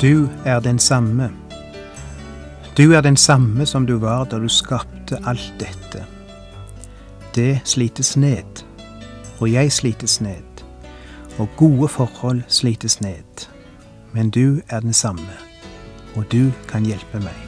Du er den samme. Du er den samme som du var da du skapte alt dette. Det slites ned, og jeg slites ned, og gode forhold slites ned. Men du er den samme, og du kan hjelpe meg.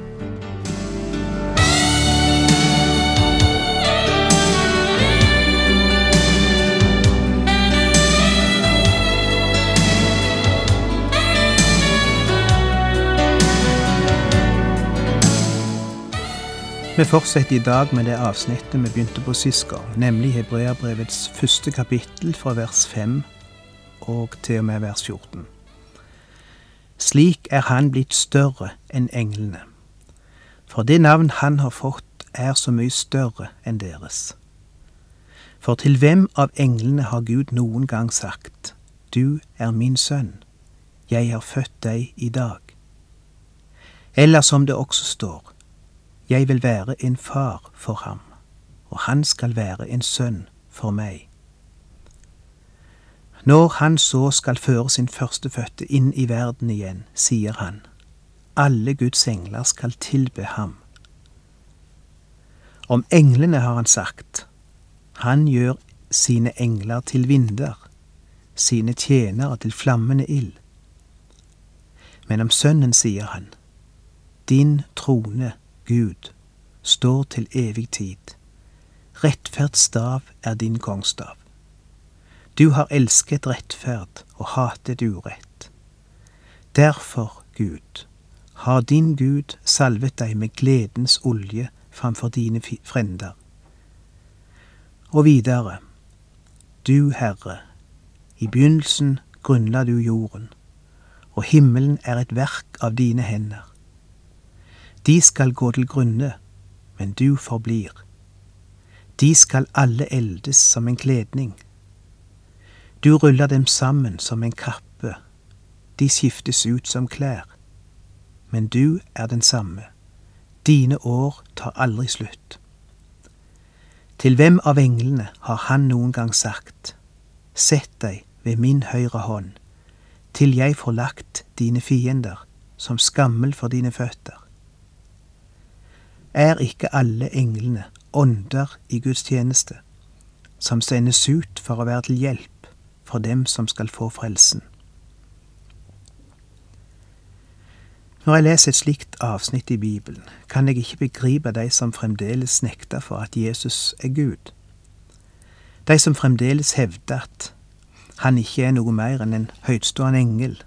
Vi fortsetter i dag med det avsnittet vi begynte på sist gang, nemlig Hebreabrevets første kapittel fra vers 5 og til og med vers 14. Slik er han blitt større enn englene, for det navn han har fått er så mye større enn deres. For til hvem av englene har Gud noen gang sagt, Du er min sønn, jeg har født deg i dag? Eller som det også står, jeg vil være en far for ham, og han skal være en sønn for meg. Når han så skal føre sin førstefødte inn i verden igjen, sier han, alle Guds engler skal tilbe ham. Om englene har han sagt, han gjør sine engler til vinder, sine tjenere til flammende ild. Men om Sønnen sier han, din trone Gud, står til evig tid. Rettferdsstav er din kongstav. Du har elsket rettferd og hatet urett. Derfor, Gud, har din Gud salvet deg med gledens olje framfor dine frender. Og videre, du Herre, i begynnelsen grunnla du jorden, og himmelen er et verk av dine hender. De skal gå til grunne, men du forblir. De skal alle eldes som en kledning. Du ruller dem sammen som en kappe, de skiftes ut som klær. Men du er den samme, dine år tar aldri slutt. Til hvem av englene har han noen gang sagt, Sett deg ved min høyre hånd, til jeg får lagt dine fiender som skammel for dine føtter? Er ikke alle englene ånder i Guds tjeneste, som sendes ut for å være til hjelp for dem som skal få frelsen. Når jeg leser et slikt avsnitt i Bibelen, kan jeg ikke begripe de som fremdeles nekter for at Jesus er Gud. De som fremdeles hevder at han ikke er noe mer enn en høytstående engel,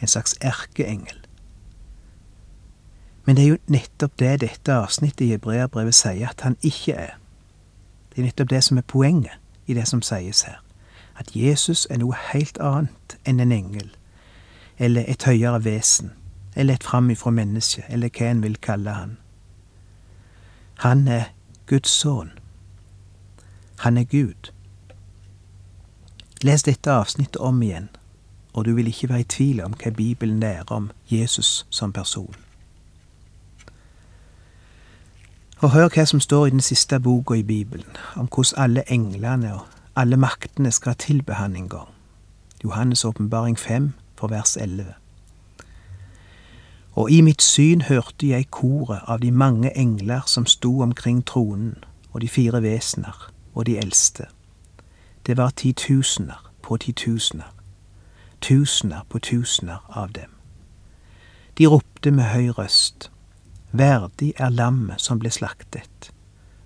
en slags erkeengel. Men det er jo nettopp det dette avsnittet i Hebreabrevet sier at han ikke er. Det er nettopp det som er poenget i det som sies her. At Jesus er noe helt annet enn en engel, eller et høyere vesen, eller et framifrå menneske, eller hva en vil kalle han. Han er Guds sønn. Han er Gud. Les dette avsnittet om igjen, og du vil ikke være i tvil om hva Bibelen lærer om Jesus som person. Og hør hva som står i den siste boka i Bibelen, om hvordan alle englene og alle maktene skal tilbe han en gang. Johannes' åpenbaring 5, for vers 11. Og i mitt syn hørte jeg koret av de mange engler som sto omkring tronen, og de fire vesener, og de eldste. Det var titusener på titusener, tusener på tusener av dem. De ropte med høy røst. Verdig er lammet som ble slaktet,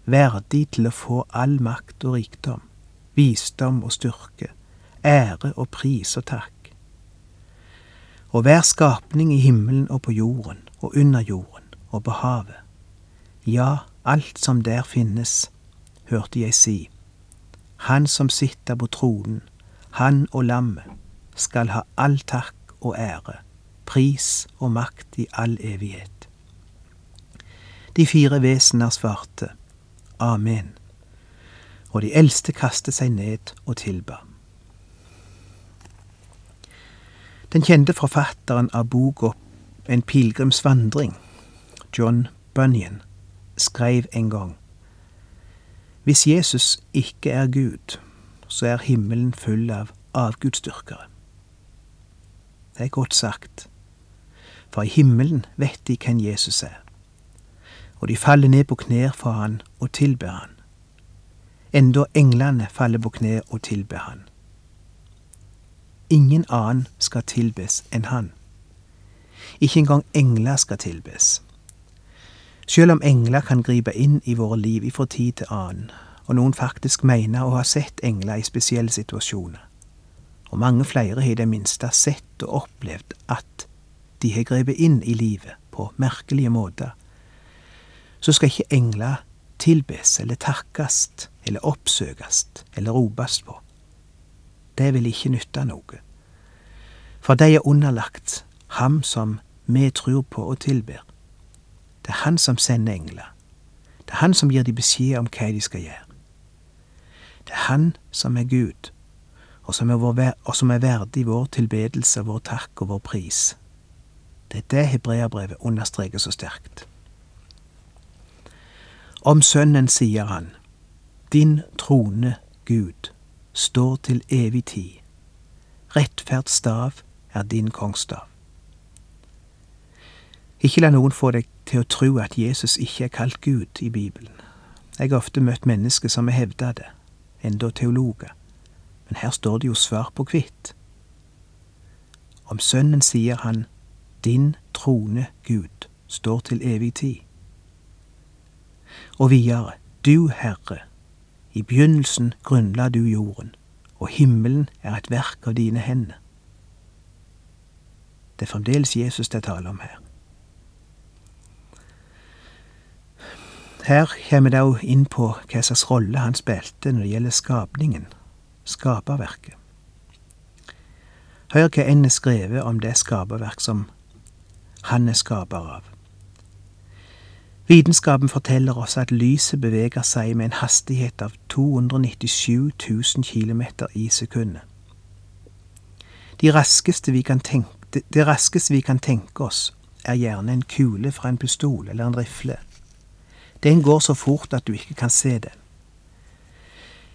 verdig til å få all makt og rikdom, visdom og styrke, ære og pris og takk. Og hver skapning i himmelen og på jorden og under jorden og på havet, ja, alt som der finnes, hørte jeg si, Han som sitter på tronen, han og lammet, skal ha all takk og ære, pris og makt i all evighet. De fire vesener svarte Amen, og de eldste kastet seg ned og tilba. Den kjente forfatteren av boka En pilegrimsvandring, John Bunyan, skrev en gang Hvis Jesus ikke er Gud, så er himmelen full av avgudsdyrkere. Det er godt sagt, for i himmelen vet de hvem Jesus er, og de faller ned på knær for han og tilber han. Enda englene faller på kne og tilber han. Ingen annen skal tilbes enn han. Ikke engang engler skal tilbes. Selv om engler kan gripe inn i våre liv ifra tid til annen, og noen faktisk mener å ha sett engler i spesielle situasjoner, og mange flere har i det minste sett og opplevd at de har grepet inn i livet på merkelige måter, så skal ikke engler tilbes eller takkes eller oppsøkes eller ropes på. Det vil ikke nytte noe, for de er underlagt ham som vi tror på og tilber. Det er han som sender engler. Det er han som gir de beskjed om hva de skal gjøre. Det er han som er Gud, og som er, vår, og som er verdig vår tilbedelse, vår takk og vår pris. Det er det hebreerbrevet understreker så sterkt. Om Sønnen sier han, Din trone, Gud, står til evig tid. Rettferdsstav er din kongsstav. Ikke la noen få deg til å tro at Jesus ikke er kalt Gud i Bibelen. Jeg har ofte møtt mennesker som har hevda det, enda teologer. Men her står det jo svar på hvitt. Om Sønnen sier han, Din trone, Gud, står til evig tid. Og videre, Du Herre, i begynnelsen grunnla du jorden, og himmelen er et verk av dine hender. Det er fremdeles Jesus det taler om her. Her kommer det òg inn på hva slags rolle han spilte når det gjelder skapningen, skaperverket. Hør hva en er skrevet om det skaperverk som han er skaper av. Vitenskapen forteller oss at lyset beveger seg med en hastighet av 297 000 km i sekundet. De raskeste tenke, det, raskeste vi kan tenke oss, er gjerne en kule fra en pistol eller en rifle. Den går så fort at du ikke kan se den.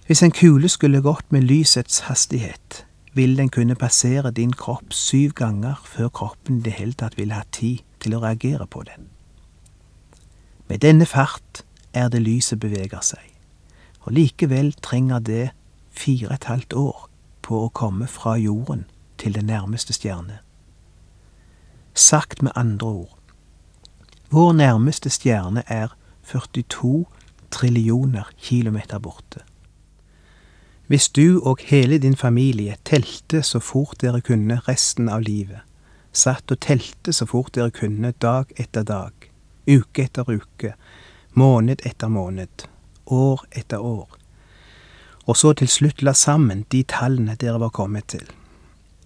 Hvis en kule skulle gått med lysets hastighet, ville den kunne passere din kropp syv ganger før kroppen i det hele tatt ville hatt tid til å reagere på den. Med denne fart er det lyset beveger seg, og likevel trenger det fire og et halvt år på å komme fra jorden til den nærmeste stjerne. Sagt med andre ord, vår nærmeste stjerne er 42 trillioner kilometer borte. Hvis du og hele din familie telte så fort dere kunne resten av livet, satt og telte så fort dere kunne dag etter dag, uke etter uke, måned etter måned, år etter år, og så til slutt la sammen de tallene dere var kommet til,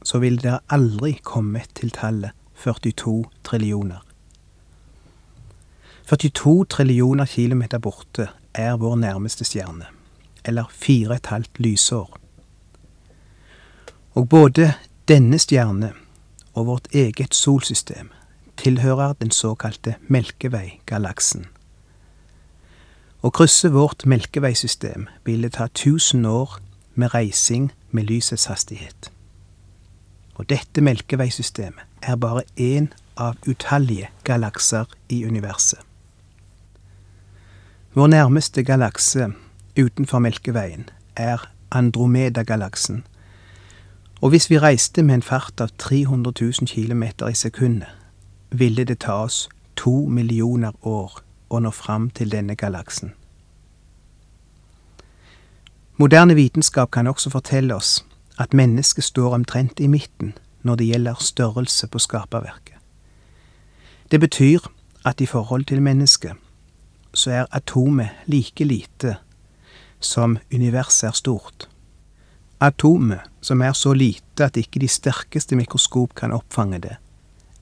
så ville dere aldri kommet til tallet 42 trillioner. 42 trillioner kilometer borte er vår nærmeste stjerne, eller fire et halvt lysår. Og både denne stjerne og vårt eget solsystem tilhører den såkalte Melkevei-galaksen. Å krysse vårt melkeveisystem ville ta tusen år med reising med lysets hastighet. Og dette melkeveisystemet er bare én av utallige galakser i universet. Vår nærmeste galakse utenfor Melkeveien er Andromeda-galaksen, og hvis vi reiste med en fart av 300 000 km i sekundet, ville det ta oss to millioner år å nå fram til denne galaksen. Moderne vitenskap kan også fortelle oss at mennesket står omtrent i midten når det gjelder størrelse på skaperverket. Det betyr at i forhold til mennesket så er atomet like lite som universet er stort. Atomet, som er så lite at ikke de sterkeste mikroskop kan oppfange det,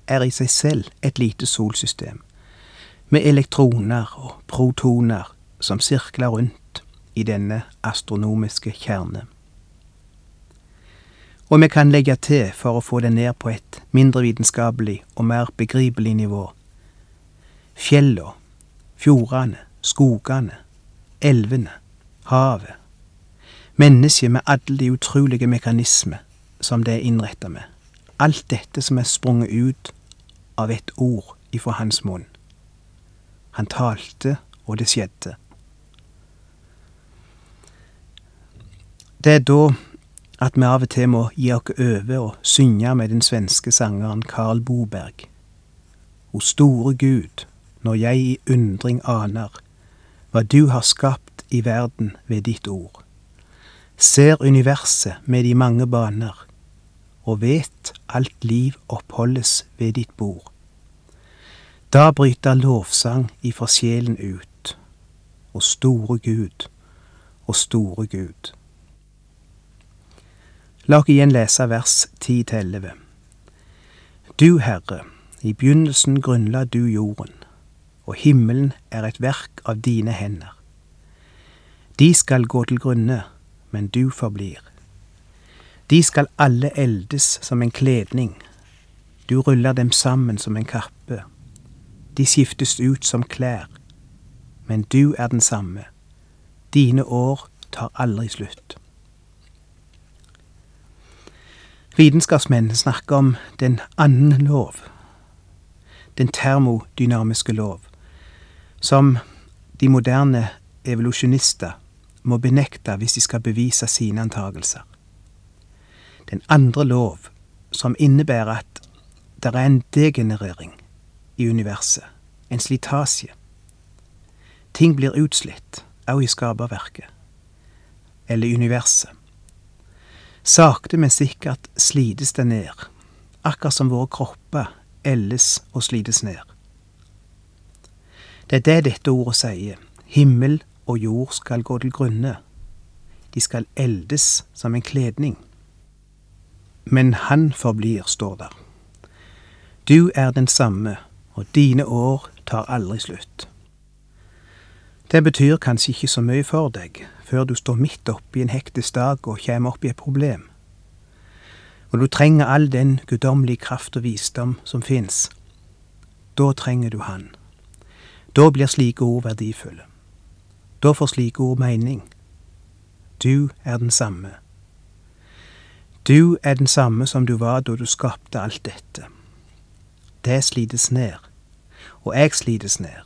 er i seg selv et lite solsystem, med elektroner og protoner som sirkler rundt i denne astronomiske kjerne. Og vi kan legge til, for å få det ned på et mindre vitenskapelig og mer begripelig nivå, fjella, fjordene, skogene, elvene, havet, mennesket med alle de utrolige mekanismer som det er innretta med, alt dette som er sprunget ut av et ord ifra hans munn. Han talte, og det skjedde. Det er da at vi av og til må gi oss over og synge med den svenske sangeren Carl Boberg. O store Gud, når jeg i undring aner hva du har skapt i verden ved ditt ord, ser universet med de mange baner, og vet alt liv oppholdes ved ditt bord. Da bryter lovsang ifra sjelen ut, og store Gud, og store Gud. La oss igjen lese vers 10-11. Du, Herre, i begynnelsen grunnla du jorden, og himmelen er et verk av dine hender. De skal gå til grunne, men du forblir. De skal alle eldes som en kledning, du ruller dem sammen som en kappe. De skiftes ut som klær, men du er den samme. Dine år tar aldri slutt. Vitenskapsmenn snakker om den annen lov, den termodynamiske lov, som de moderne evolusjonister må benekte hvis de skal bevise sine antagelser. Den andre lov, som innebærer at det er en degenerering i universet, en slitasje. Ting blir utslitt, òg i skaperverket, eller universet. Sakte, men sikkert slites det ned, akkurat som våre kropper elles og slites ned. Det er det dette ordet sier. Himmel og jord skal gå til grunne. De skal eldes som en kledning. Men han forblir, står der. Du er den samme, og dine år tar aldri slutt. Det betyr kanskje ikke så mye for deg før du står midt oppi en hektisk dag og kommer opp i et problem. Og du trenger all den guddommelige kraft og visdom som fins. Da trenger du Han. Da blir slike ord verdifulle. Da får slike ord mening. Du er den samme. Du er den samme som du var da du skapte alt dette. Det slites ned, og jeg slites ned,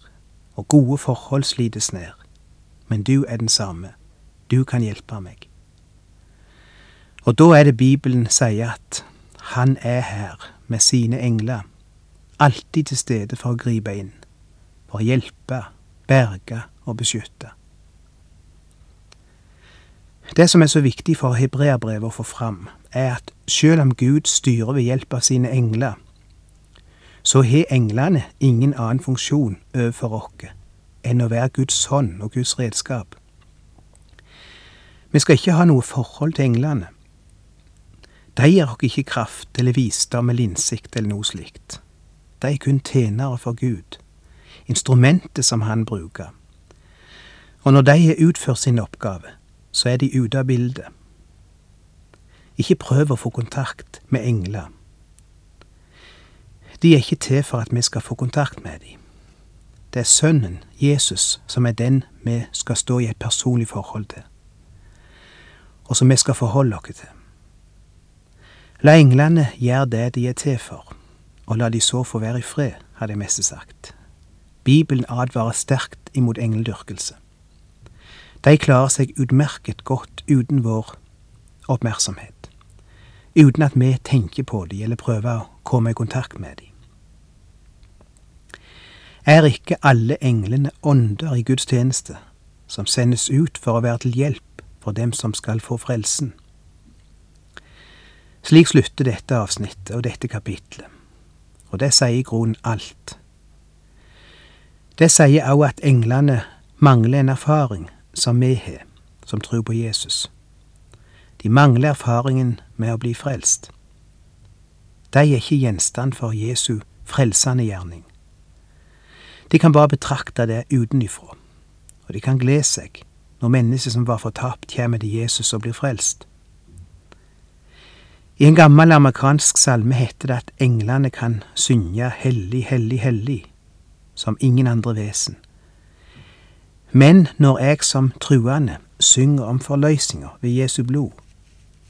og gode forhold slites ned, men du er den samme. Du kan hjelpe meg. Og da er det Bibelen sier at Han er her med sine engler, alltid til stede for å gripe inn, for å hjelpe, berge og beskytte. Det som er så viktig for hebreabrevet å få fram, er at selv om Gud styrer ved hjelp av sine engler, så har englene ingen annen funksjon overfor oss enn å være Guds hånd og Guds redskap. Vi skal ikke ha noe forhold til englene. De gir oss ikke kraft eller visdom eller innsikt eller noe slikt. De er kun tjenere for Gud, instrumentet som Han bruker. Og når de har utført sin oppgave, så er de ute av bildet. Ikke prøv å få kontakt med engler. De er ikke til for at vi skal få kontakt med dem. Det er Sønnen, Jesus, som er den vi skal stå i et personlig forhold til, og som vi skal forholde oss til. La englene gjøre det de er til for, og la de så få være i fred, hadde det mest sagt. Bibelen advarer sterkt imot engeldyrkelse. De klarer seg utmerket godt uten vår oppmerksomhet, uten at vi tenker på dem eller prøver å komme i kontakt med dem. Er ikke alle englene ånder i Guds tjeneste, som sendes ut for å være til hjelp for dem som skal få frelsen? Slik slutter dette avsnittet og dette kapitlet, og det sier i grunnen alt. Det sier òg at englene mangler en erfaring som vi har, som tror på Jesus. De mangler erfaringen med å bli frelst. De er ikke gjenstand for Jesu frelsende gjerning. De kan bare betrakte det utenifra, og de kan glede seg når mennesker som var fortapt, kommer til Jesus og blir frelst. I en gammel amerikansk salme heter det at englene kan synge hellig, hellig, hellig, som ingen andre vesen. Men når jeg som truende synger om forløsninga ved Jesu blod,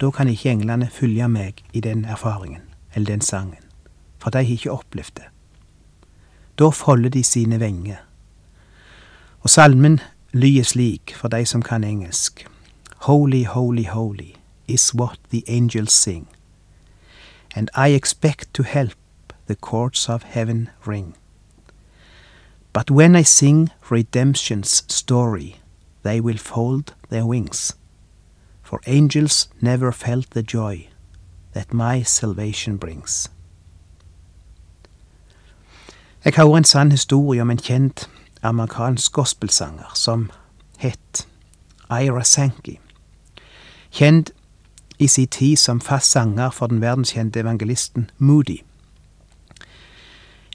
da kan ikke englene følge meg i den erfaringen eller den sangen, for de har ikke opplevd det. Da folder de sine venger. Og salmen lyder slik for de som kan engelsk. Holy, holy, holy is what the angels sing, and I expect to help the courts of heaven ring. But when I sing redemption's story, they will fold their wings, for angels never felt the joy that my salvation brings. Jeg har en sann historie om en kjent amerikansk gospelsanger som het Ira Sankey. Kjent i sin tid som fast sanger for den verdenskjente evangelisten Moody.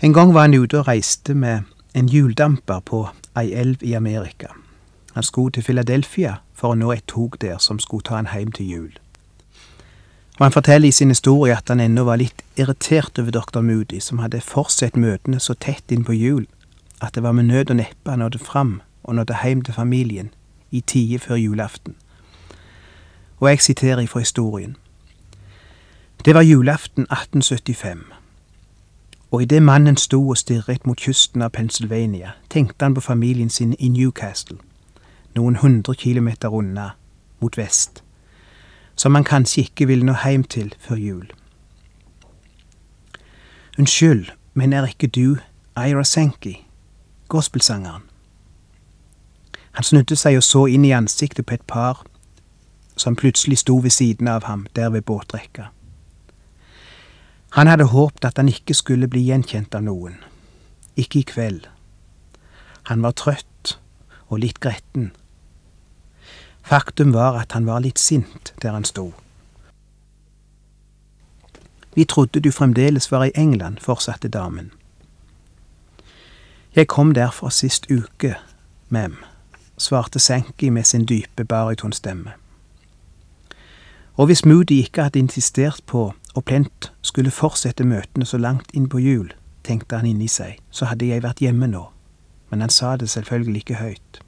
En gang var han ute og reiste med en hjuldamper på ei elv i Amerika. Han skulle til Philadelphia for å nå et tog der som skulle ta han heim til jul. Og Han forteller i sin historie at han ennå var litt irritert over dr. Moody, som hadde fortsatt møtene så tett inn på jul at det var med nød og neppe han nådde fram og nådde heim til familien i tide før julaften. Og jeg siterer ifra historien. Det var julaften 1875, og idet mannen sto og stirret mot kysten av Pennsylvania, tenkte han på familien sin i Newcastle, noen hundre kilometer unna, mot vest, som han kanskje ikke vil nå heim til før jul. Unnskyld, men er ikke du Ira Senki, gospelsangeren? Han snudde seg og så inn i ansiktet på et par som plutselig sto ved siden av ham der ved båtrekka. Han hadde håpet at han ikke skulle bli gjenkjent av noen. Ikke i kveld. Han var trøtt og litt gretten. Faktum var at han var litt sint der han sto. Vi trodde du fremdeles var i England, fortsatte damen. Jeg kom derfra sist uke, mem, svarte Senki med sin dype barytonstemme. Og hvis Moody ikke hadde insistert på og plent skulle fortsette møtene så langt inn på jul, tenkte han inni seg, så hadde jeg vært hjemme nå, men han sa det selvfølgelig ikke høyt.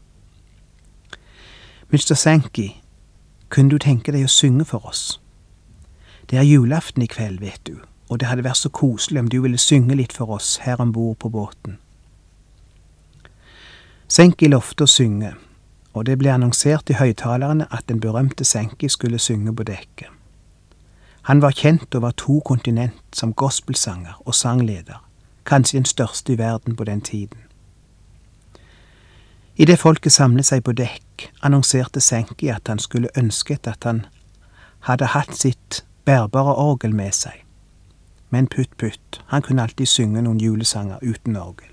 Mr. Sankey, kunne du tenke deg å synge for oss? Det er julaften i kveld, vet du, og det hadde vært så koselig om du ville synge litt for oss her om bord på båten. Senki lovte å synge, og det ble annonsert i høyttalerne at den berømte Senki skulle synge på dekket. Han var kjent over to kontinent som gospelsanger og sangleder, kanskje den største i verden på den tiden. Idet folket samlet seg på dekk, annonserte Senki at han skulle ønsket at han hadde hatt sitt bærbare orgel med seg. Men putt, putt, han kunne alltid synge noen julesanger uten orgel.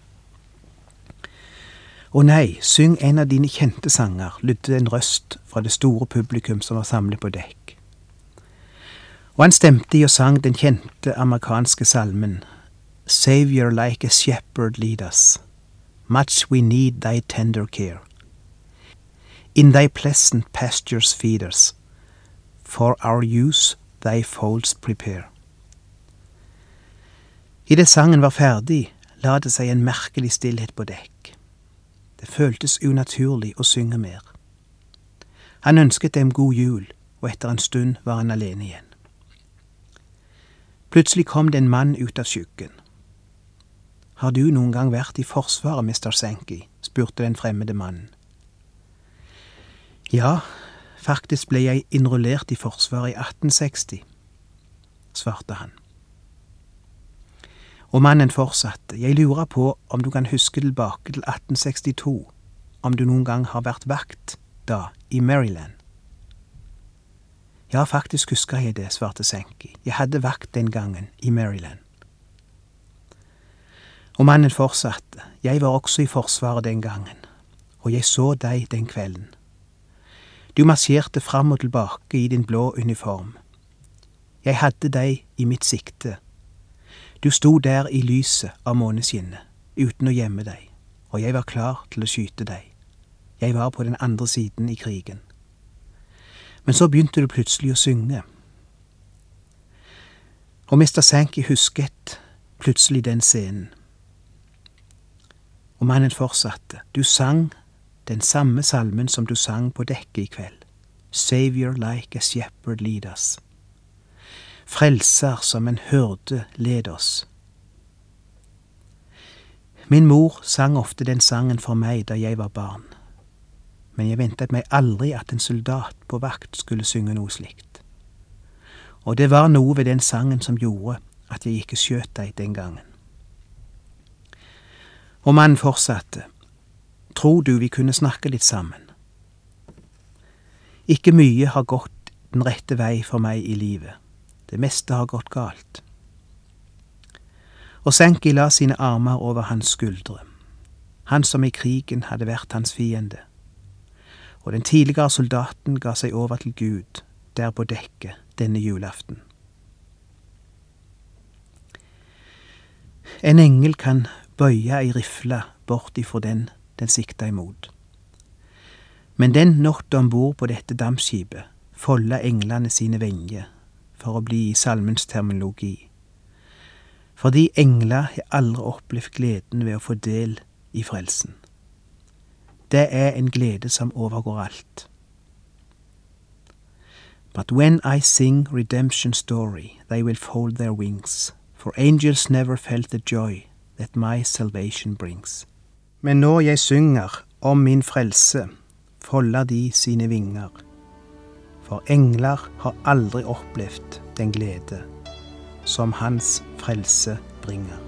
Å nei, syng en av dine kjente sanger, lydde en røst fra det store publikum som var samlet på dekk. Og han stemte i og sang den kjente amerikanske salmen Savior like a shepherd lead us, much we need thy tender care. In thy pleasant pastures feed us, for our use thy folds prepare. Idet sangen var ferdig, la det seg en merkelig stillhet på dekk. Det føltes unaturlig å synge mer. Han ønsket dem god jul, og etter en stund var han alene igjen. Plutselig kom det en mann ut av skyggen. Har du noen gang vært i Forsvaret, Mr. Sankey? spurte den fremmede mannen. Ja, faktisk ble jeg innrullert i Forsvaret i 1860, svarte han. Og mannen fortsatte, jeg lurer på om du kan huske tilbake til 1862, om du noen gang har vært vakt da, i Maryland. Ja, faktisk husker jeg det, svarte Senki. Jeg hadde vakt den gangen, i Maryland. Og mannen fortsatte. Jeg var også i Forsvaret den gangen, og jeg så deg den kvelden. Du marsjerte fram og tilbake i din blå uniform. Jeg hadde deg i mitt sikte. Du sto der i lyset av måneskinnet, uten å gjemme deg, og jeg var klar til å skyte deg. Jeg var på den andre siden i krigen. Men så begynte du plutselig å synge. Og Mr. Sankey husket plutselig den scenen. Og mannen fortsatte. Du sang den samme salmen som du sang på dekket i kveld. Savior like a shepherd lead us. Frelser som en hyrde led oss. Min mor sang ofte den sangen for meg da jeg var barn, men jeg ventet meg aldri at en soldat på vakt skulle synge noe slikt. Og det var noe ved den sangen som gjorde at jeg ikke skjøt deg den gangen. Og mannen fortsatte. Tror du vi kunne snakke litt sammen? Ikke mye har gått den rette vei for meg i livet. Det meste har gått galt. Og Senki la sine armer over hans skuldre, han som i krigen hadde vært hans fiende. Og den tidligere soldaten ga seg over til Gud der på dekket denne julaften. En engel kan bøye ei rifle bort ifra den den sikta imot. Men den natta om bord på dette dampskipet folda englene sine vinger, for å bli i salmens terminologi. Fordi engler har aldri opplevd gleden ved å få del i frelsen. Det er en glede som overgår alt. But when I sing redemption story, they will fold their wings, for angels never felt the joy that my salvation brings. Men når jeg synger om min frelse, folder de sine vinger. For engler har aldri opplevd den glede som Hans frelse bringer.